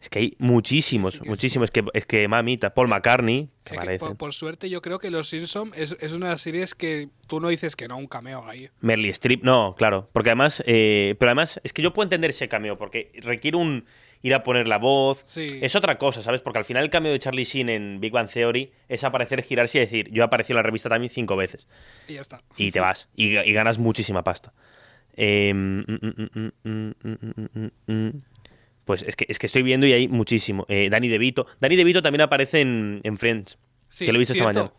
Es que hay muchísimos, Sí, sí que muchísimos. Es, que, es que mamita, Paul McCartney, que que por, por suerte, yo creo que Los Simpsons es, es una de las series que tú no dices que no, un cameo ahí. Merly Streep, no, claro. Porque además, eh, pero además, es que yo puedo entender ese cameo, porque requiere un ir a poner la voz. Sí. Es otra cosa, ¿sabes? Porque al final el cameo de Charlie Sheen en Big Bang Theory es aparecer, girarse y decir, yo he aparecido en la revista también cinco veces. Y ya está. Y te vas. Y, y ganas muchísima pasta. Pues es que, es que estoy viendo y hay muchísimo. Eh, Danny DeVito. Danny DeVito también aparece en, en Friends. Sí, que lo he visto esta mañana.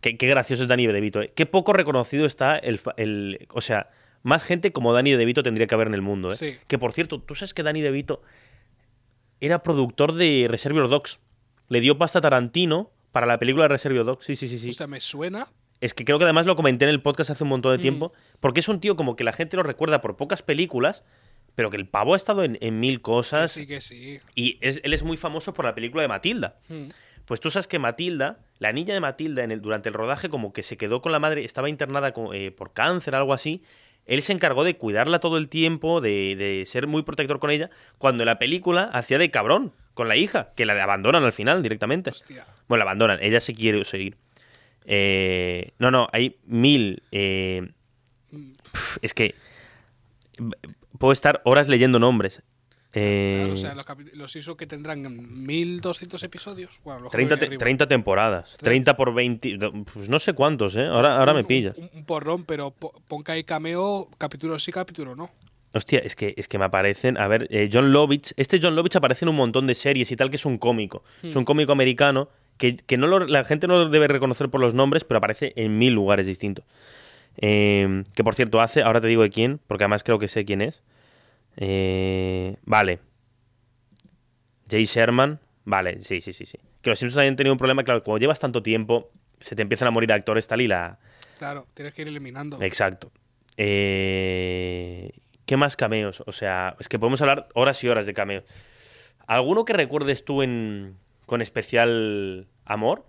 Qué, qué gracioso es Danny DeVito. ¿eh? Qué poco reconocido está el, el- O sea, más gente como Danny DeVito tendría que haber en el mundo. ¿eh? Sí. Que por cierto, ¿tú sabes que Danny DeVito era productor de Reservoir Dogs? Le dio pasta a Tarantino para la película de Reservoir Dogs. Sí, sí, sí. sí. Me suena. Es que creo que además lo comenté en el podcast hace un montón de Mm. tiempo, porque es un tío como que la gente lo recuerda por pocas películas, pero que el pavo ha estado en, en mil Que cosas sí, que sí. y es- él es muy famoso por la película de Matilda. Mm. Pues tú sabes que Matilda, la niña de Matilda, en el, durante el rodaje como que se quedó con la madre, estaba internada con- eh, por cáncer, algo así. Él se encargó de cuidarla todo el tiempo, de, de ser muy protector con ella, cuando en la película hacía de cabrón con la hija, que la abandonan al final directamente. Hostia. Bueno, la abandonan, ella se quiere seguir. Eh, no, no, hay mil. eh, es que puedo estar horas leyendo nombres. Eh, Claro, o sea, los, Simpsons que tendrán 1200 episodios. Bueno, los 30, te- 30 temporadas. 30 por 20. do- Pues no sé cuántos, ¿eh? Ahora, ahora me pillas. Un, un porrón, pero po- pon que hay cameo, capítulo sí, capítulo no. Hostia, es que, es que me aparecen. A ver, eh, John Lovitz. Este John Lovitz aparece en un montón de series y tal, que es un cómico. Es Hmm. un cómico americano que, que no lo- la gente no lo debe reconocer por los nombres, pero aparece en mil lugares distintos. Eh, que por cierto hace, ahora te digo de quién, porque además creo que sé quién es. Eh, vale. Jay Sherman. Vale, sí, sí, sí, sí. Que los Simpsons hayan tenido un problema, claro, cuando llevas tanto tiempo, se te empiezan a morir actores tal y la. Claro, tienes que ir eliminando. Exacto. Eh, ¿Qué más cameos? O sea, es que podemos hablar horas y horas de cameos. ¿Alguno que recuerdes tú en, con especial amor?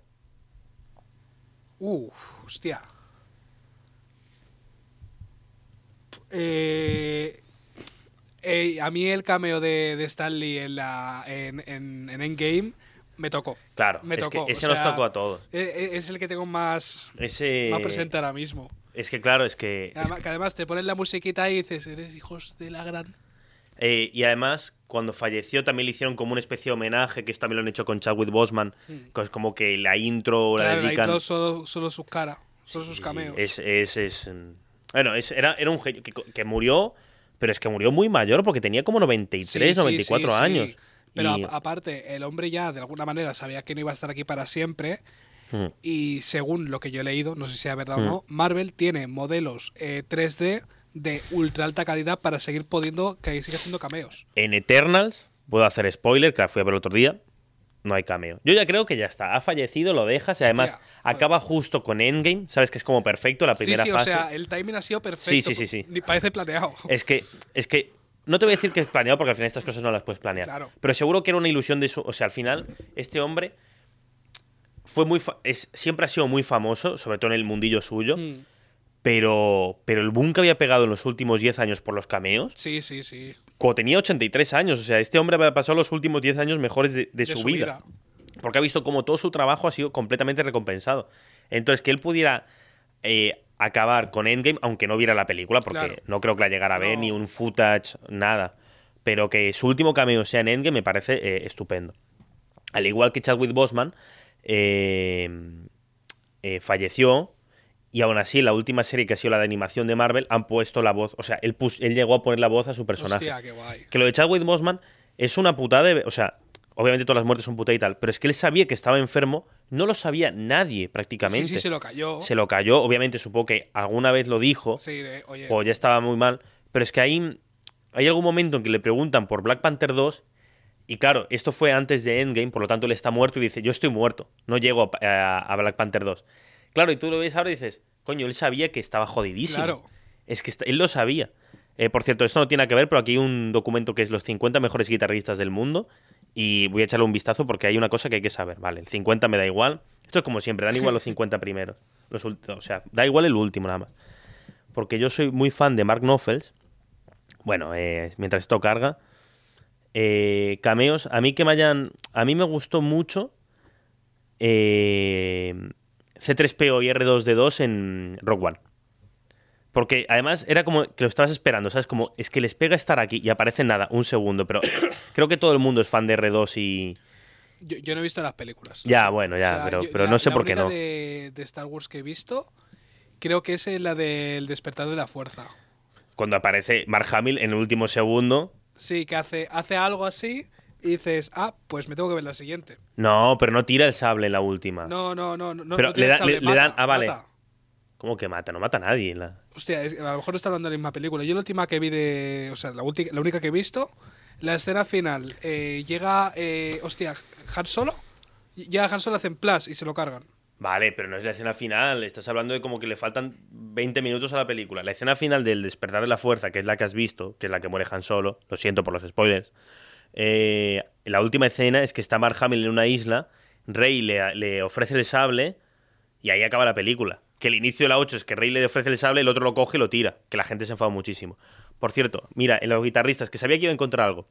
Uh, hostia. Eh, eh, a mí el cameo de, de Stanley en, la, en, en, en Endgame me tocó. Claro, Me es tocó, o ese nos sea, tocó a todos. Eh, eh, Es el que tengo más, Ese. más presente ahora mismo. Es que claro, es que. es Además- que además te ponen la musiquita y dices, eres hijos de la gran. Eh, y además, cuando falleció también le hicieron como una especie de homenaje, que esto también lo han hecho con Chadwick Boseman, que es como que la intro la. Claro, la dedican... intro solo, solo su cara, solo sus cameos. Es, es, es, mm, Bueno, es- era, era un genio que, que murió, pero es que murió muy mayor porque tenía como 93, Sí, sí, 94 sí, sí. años. Pero Y- a- aparte, el hombre ya de alguna manera sabía que no iba a estar aquí para siempre. Mm. Y según lo que yo he leído, no sé si sea verdad o Mm. no, Marvel tiene modelos eh, 3D de ultra alta calidad para seguir pudiendo que siga haciendo cameos. En Eternals, puedo hacer spoiler, que la fui a ver el otro día, no hay cameo. Yo ya creo que ya está, ha fallecido, lo dejas y además Hostia. acaba justo con Endgame, sabes que es como perfecto la primera sí, sí, fase. o sea, el timing ha sido perfecto. Sí, sí, sí, sí. Ni parece planeado. Es que, es que no te voy a decir que es planeado porque al final estas cosas no las puedes planear. Claro. Pero seguro que era una ilusión de su. O sea, al final, este hombre fue muy fa- es, siempre ha sido muy famoso, sobre todo en el mundillo suyo. Mm. Pero, pero el boom que había pegado en los últimos 10 años por los cameos, Sí, sí, sí. cuando tenía 83 años. O sea, este hombre había pasado los últimos 10 años mejores de, de su, vida. Porque ha visto como todo su trabajo ha sido completamente recompensado. Entonces, que él pudiera eh, acabar con Endgame, aunque no viera la película, porque Claro. no creo que la llegara a ver, No. ni un footage, nada. pero que su último cameo sea en Endgame me parece eh, estupendo. Al igual que Chadwick Boseman eh, eh, falleció y aún así en la última serie que ha sido la de animación de Marvel han puesto la voz, o sea, él, él llegó a poner la voz a su personaje. Hostia, qué guay. Que lo de Chadwick Boseman es una putada de, o sea, obviamente todas las muertes son putada y tal, pero es que él sabía que estaba enfermo, no lo sabía nadie prácticamente. Sí, sí, se lo cayó. Se lo cayó, obviamente supongo que alguna vez lo dijo, Sí, de, oye, o ya estaba muy mal, pero es que ahí hay algún momento en que le preguntan por Black Panther 2 y claro, esto fue antes de Endgame, por lo tanto él está muerto y dice, yo estoy muerto, no llego a, a- a Black Panther 2. Claro, y tú lo ves ahora y dices, coño, él sabía que estaba jodidísimo. Claro. Es que él lo sabía. Eh, por cierto, esto no tiene nada que ver, pero aquí hay un documento que es los 50 mejores guitarristas del mundo y voy a echarle un vistazo porque hay una cosa que hay que saber, ¿vale? El 50 me da igual. Esto es como siempre, dan igual los 50 primeros. Los o sea, da igual el último nada más. Porque yo soy muy fan de Mark Knopfels. Bueno, eh, mientras esto carga. eh, cameos, a mí que me hayan... A mí me gustó mucho eh, C3PO y R2D2 en Rock One. Porque además era como que lo estabas esperando, ¿sabes? Como es que les pega estar aquí y aparece nada, un segundo, pero creo que todo el mundo es fan de R2 y... yo, yo no he visto las películas. Ya, bueno, ya, pero- pero no sé la por qué no. De, de Star Wars que he visto, creo que es la del despertar de la fuerza. Cuando aparece Mark Hamill en el último segundo... Sí, que hace, hace algo así y dices, ah, pues me tengo que ver la siguiente. No, pero no tira el sable en la última. No, no, no, no. Pero no le da- le- le mata, dan- ah, vale. mata. ¿Cómo que mata? No mata a nadie. la- Hostia, a lo mejor no está hablando de la misma película. Yo la última que vi de. O sea, la, ulti- la única que he visto, la escena final, eh, llega. Eh, hostia, Han Solo. Llega Han Solo, hacen plus y se lo cargan. Vale, pero no es la escena final. Estás hablando de como que le faltan 20 minutos a la película. La escena final del despertar de la fuerza, que es la que has visto, que es la que muere Han Solo, lo siento por los spoilers. Eh, la última escena es que está Mark Hamill en una isla, Rey le, le ofrece el sable y ahí acaba la película. Que el inicio de la 8 es que Rey le ofrece el sable, el otro lo coge y lo tira. Que la gente se enfada muchísimo. Por cierto, mira, en los guitarristas, que sabía que iba a encontrar algo.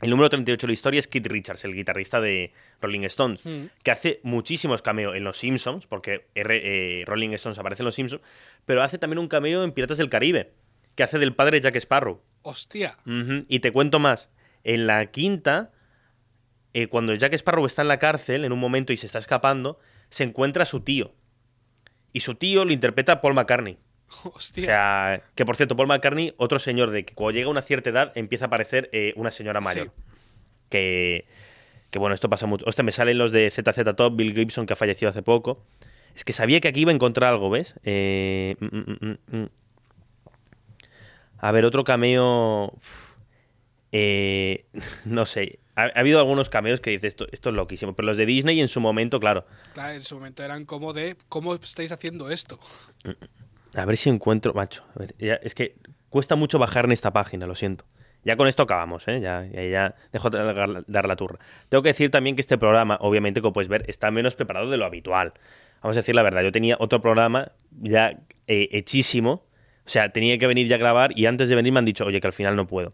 El número 38 de la historia es Keith Richards, el guitarrista de Rolling Stones, que hace muchísimos cameos en Los Simpsons, porque R- eh, Rolling Stones aparece en Los Simpsons, pero hace también un cameo en Piratas del Caribe, que hace del padre Jack Sparrow. Hostia. Y te cuento más. En la quinta, eh, cuando Jack Sparrow está en la cárcel, en un momento y se está escapando, se encuentra a su tío. Y su tío lo interpreta Paul McCartney. Hostia. O sea, que por cierto, Paul McCartney, otro señor de que cuando llega a una cierta edad empieza a aparecer eh, una señora mayor. Sí. Que, que bueno, esto pasa mucho. Hostia, me salen los de ZZ Top, Bill Gibson, que ha fallecido hace poco. Es que sabía que aquí iba a encontrar algo, ¿ves? Eh, mm, mm, mm, mm. A ver, otro cameo. Eh, no sé. Ha, ha habido algunos cameos que dices, esto, esto es loquísimo. Pero los de Disney en su momento, claro. Claro, en su momento eran como de. ¿Cómo estáis haciendo esto? A ver si encuentro, macho. A ver, ya- es que cuesta mucho bajar en esta página, lo siento. Ya con esto acabamos, ¿eh? Ya, ya, ya dejo de dar- dar la turra. Tengo que decir también que este programa, obviamente, como puedes ver, está menos preparado de lo habitual. Vamos a decir la verdad, yo tenía otro programa ya eh, hechísimo. O sea, tenía que venir ya a grabar y antes de venir me han dicho, oye, que al final no puedo.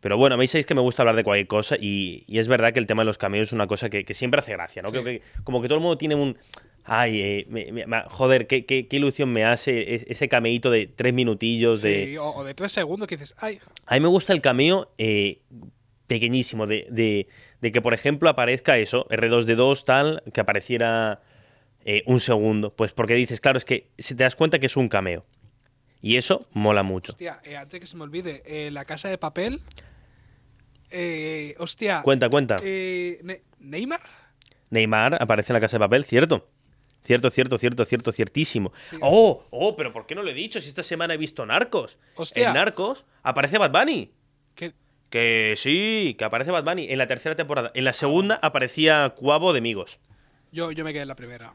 Pero bueno, a mí sabéis que me gusta hablar de cualquier cosa y, y es verdad que el tema de los cameos es una cosa que, que siempre hace gracia, ¿no? Sí. Creo que como que todo el mundo tiene un... Ay, eh, me- me- joder, qué, qué- qué ilusión me hace ese cameíto de tres minutillos de... Sí, o, o de tres segundos que dices, ay, A mí me gusta el cameo eh, pequeñísimo, de, de- de que, por ejemplo, aparezca eso, R2D2, tal, que apareciera eh, un segundo. Pues porque dices, claro, es que si te das cuenta que es un cameo. Y eso mola mucho. hostia, eh, antes que se me olvide, eh, la casa de papel. Eh, hostia. Cuenta, cuenta. eh, Ne- ¿Neymar? Neymar aparece en la casa de papel, ¿cierto? Cierto, cierto, cierto, cierto, ciertísimo. Sí. ¡Oh! ¡Oh! ¿Pero por qué no lo he dicho? Si esta semana he visto Narcos. Hostia. En Narcos aparece Bad Bunny. ¿Qué? Que sí, que aparece Bad Bunny en la tercera temporada. En la segunda aparecía Cuavo de Migos. Yo, yo me quedé en la primera.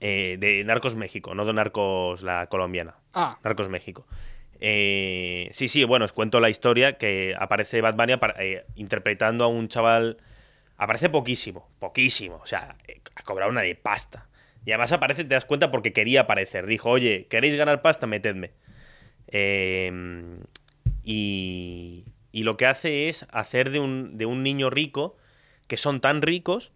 Eh, de Narcos México, no de Narcos la colombiana. Ah, Narcos México. Eh, sí, sí, bueno, os cuento la historia que aparece Bad Bunny eh, interpretando a un chaval. Aparece poquísimo, poquísimo. O sea, ha cobrado una de pasta. Y además aparece, te das cuenta, porque quería aparecer. Dijo, oye, ¿queréis ganar pasta? Metedme. Eh, y, y lo que hace es hacer de un, de un niño rico, que son tan ricos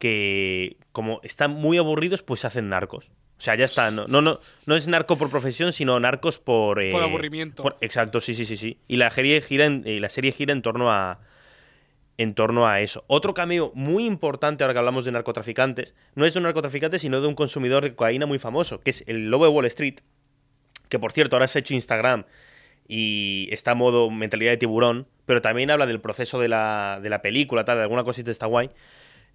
que como están muy aburridos, pues hacen narcos. O sea, ya está. No, no, no, no es narco por profesión, sino narcos por. eh, Por aburrimiento. por- exacto, sí, sí, sí, sí. Y la serie gira en, y la serie gira en torno a. En torno a eso. Otro cameo muy importante ahora que hablamos de narcotraficantes, no es de un narcotraficante, sino de un consumidor de cocaína muy famoso, que es el Lobo de Wall Street, que por cierto ahora se ha hecho Instagram y está a modo mentalidad de tiburón, pero también habla del proceso de la, de la película, tal, de alguna cosita está guay.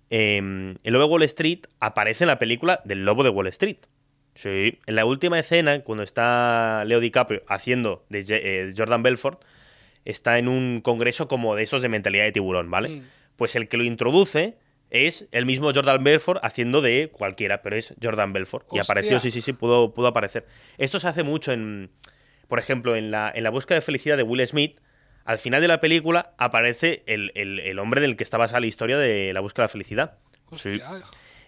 Eh, el Lobo de Wall Street aparece en la película del Lobo de Wall Street. Sí, en la última escena, cuando está Leo DiCaprio haciendo de eh, Jordan Belfort, está en un congreso como de esos de mentalidad de tiburón, ¿vale? Mm. Pues el que lo introduce es el mismo Jordan Belfort haciendo de cualquiera, pero es Jordan Belfort. Y apareció, sí, sí, sí, pudo, pudo aparecer. Esto se hace mucho en, por ejemplo, en la, en la búsqueda de felicidad de Will Smith. Al final de la película aparece el, el- el hombre del que está basada la historia de la búsqueda de felicidad. Sí. Hostia.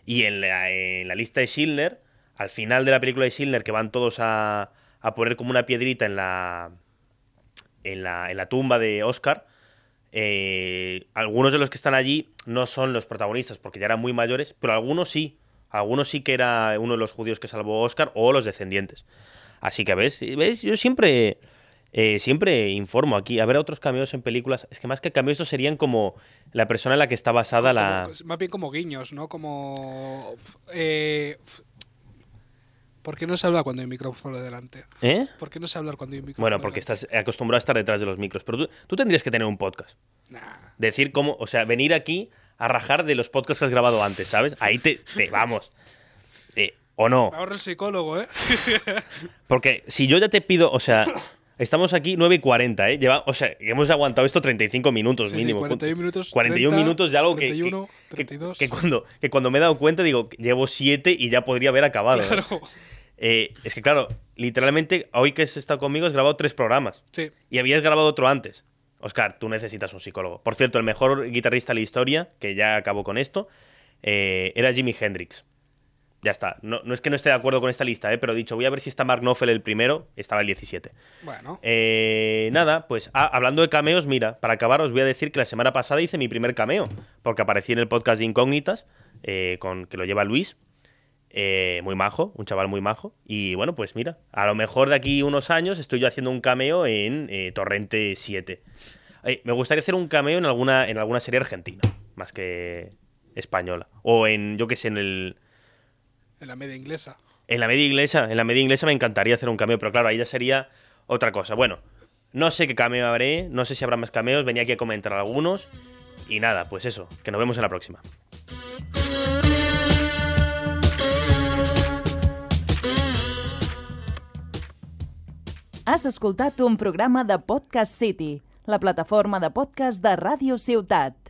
Y en la, en la lista de Schindler, al final de la película de Schindler, que van todos a, a poner como una piedrita en la, en la, en la tumba de Oscar, eh, algunos de los que están allí no son los protagonistas, porque ya eran muy mayores, pero algunos sí. Algunos sí que era uno de los judíos que salvó Oscar o los descendientes. Así que, ¿ves? ¿Ves? Yo siempre... eh, siempre informo aquí. Habrá otros cameos en películas. Es que más que cameos, estos serían como la persona en la que está basada la. Más bien como guiños, ¿no? Como. Eh, ¿Por qué no se habla cuando hay un micrófono delante? ¿Eh? ¿Por qué no se habla cuando hay un micrófono Bueno, porque delante? estás acostumbrado a estar detrás de los micros. Pero tú, tú tendrías que tener un podcast. Nah. Decir cómo, o sea, venir aquí a rajar de los podcasts que has grabado antes, ¿sabes? Ahí te, te vamos. Eh, o no. Me ahorra el psicólogo, ¿eh? Porque si yo ya te pido, o sea, estamos aquí 9 y 40, ¿eh? Lleva, o sea, hemos aguantado esto 35 minutos Sí, sí, mínimo. 41 minutos, 41 30, minutos de algo que- 31, que, 32. que, que cuando, que cuando me he dado cuenta digo, llevo 7 y ya podría haber acabado. ¿eh? Claro. Eh, es que claro, literalmente, hoy que has estado conmigo has grabado tres programas. Sí. Y habías grabado otro antes. Oscar, tú necesitas un psicólogo. Por cierto, el mejor guitarrista de la historia, que ya acabó con esto, eh, era Jimi Hendrix. Ya está. No, no es que no esté de acuerdo con esta lista, eh, pero he dicho, voy a ver si está Mark Knopfler el primero. Estaba el 17. Bueno. Eh, nada, pues ah, hablando de cameos, mira, para acabar os voy a decir que la semana pasada hice mi primer cameo, porque aparecí en el podcast de Incógnitas, eh, con, que lo lleva Luis, eh, muy majo, un chaval muy majo, y bueno, pues mira, a lo mejor de aquí unos años estoy yo haciendo un cameo en eh, Torrente 7. Eh, me gustaría hacer un cameo en alguna, en alguna serie argentina, más que española, o en, yo qué sé, en el... En la media inglesa. En la media inglesa, en la media inglesa me encantaría hacer un cameo, pero claro, ahí ya sería otra cosa. Bueno, no sé qué cameo haré, no sé si habrá más cameos, venía aquí a comentar algunos. Y nada, pues eso, que nos vemos en la próxima. Has escoltat un programa de Podcast City, la plataforma de podcast de Ràdio Ciutat.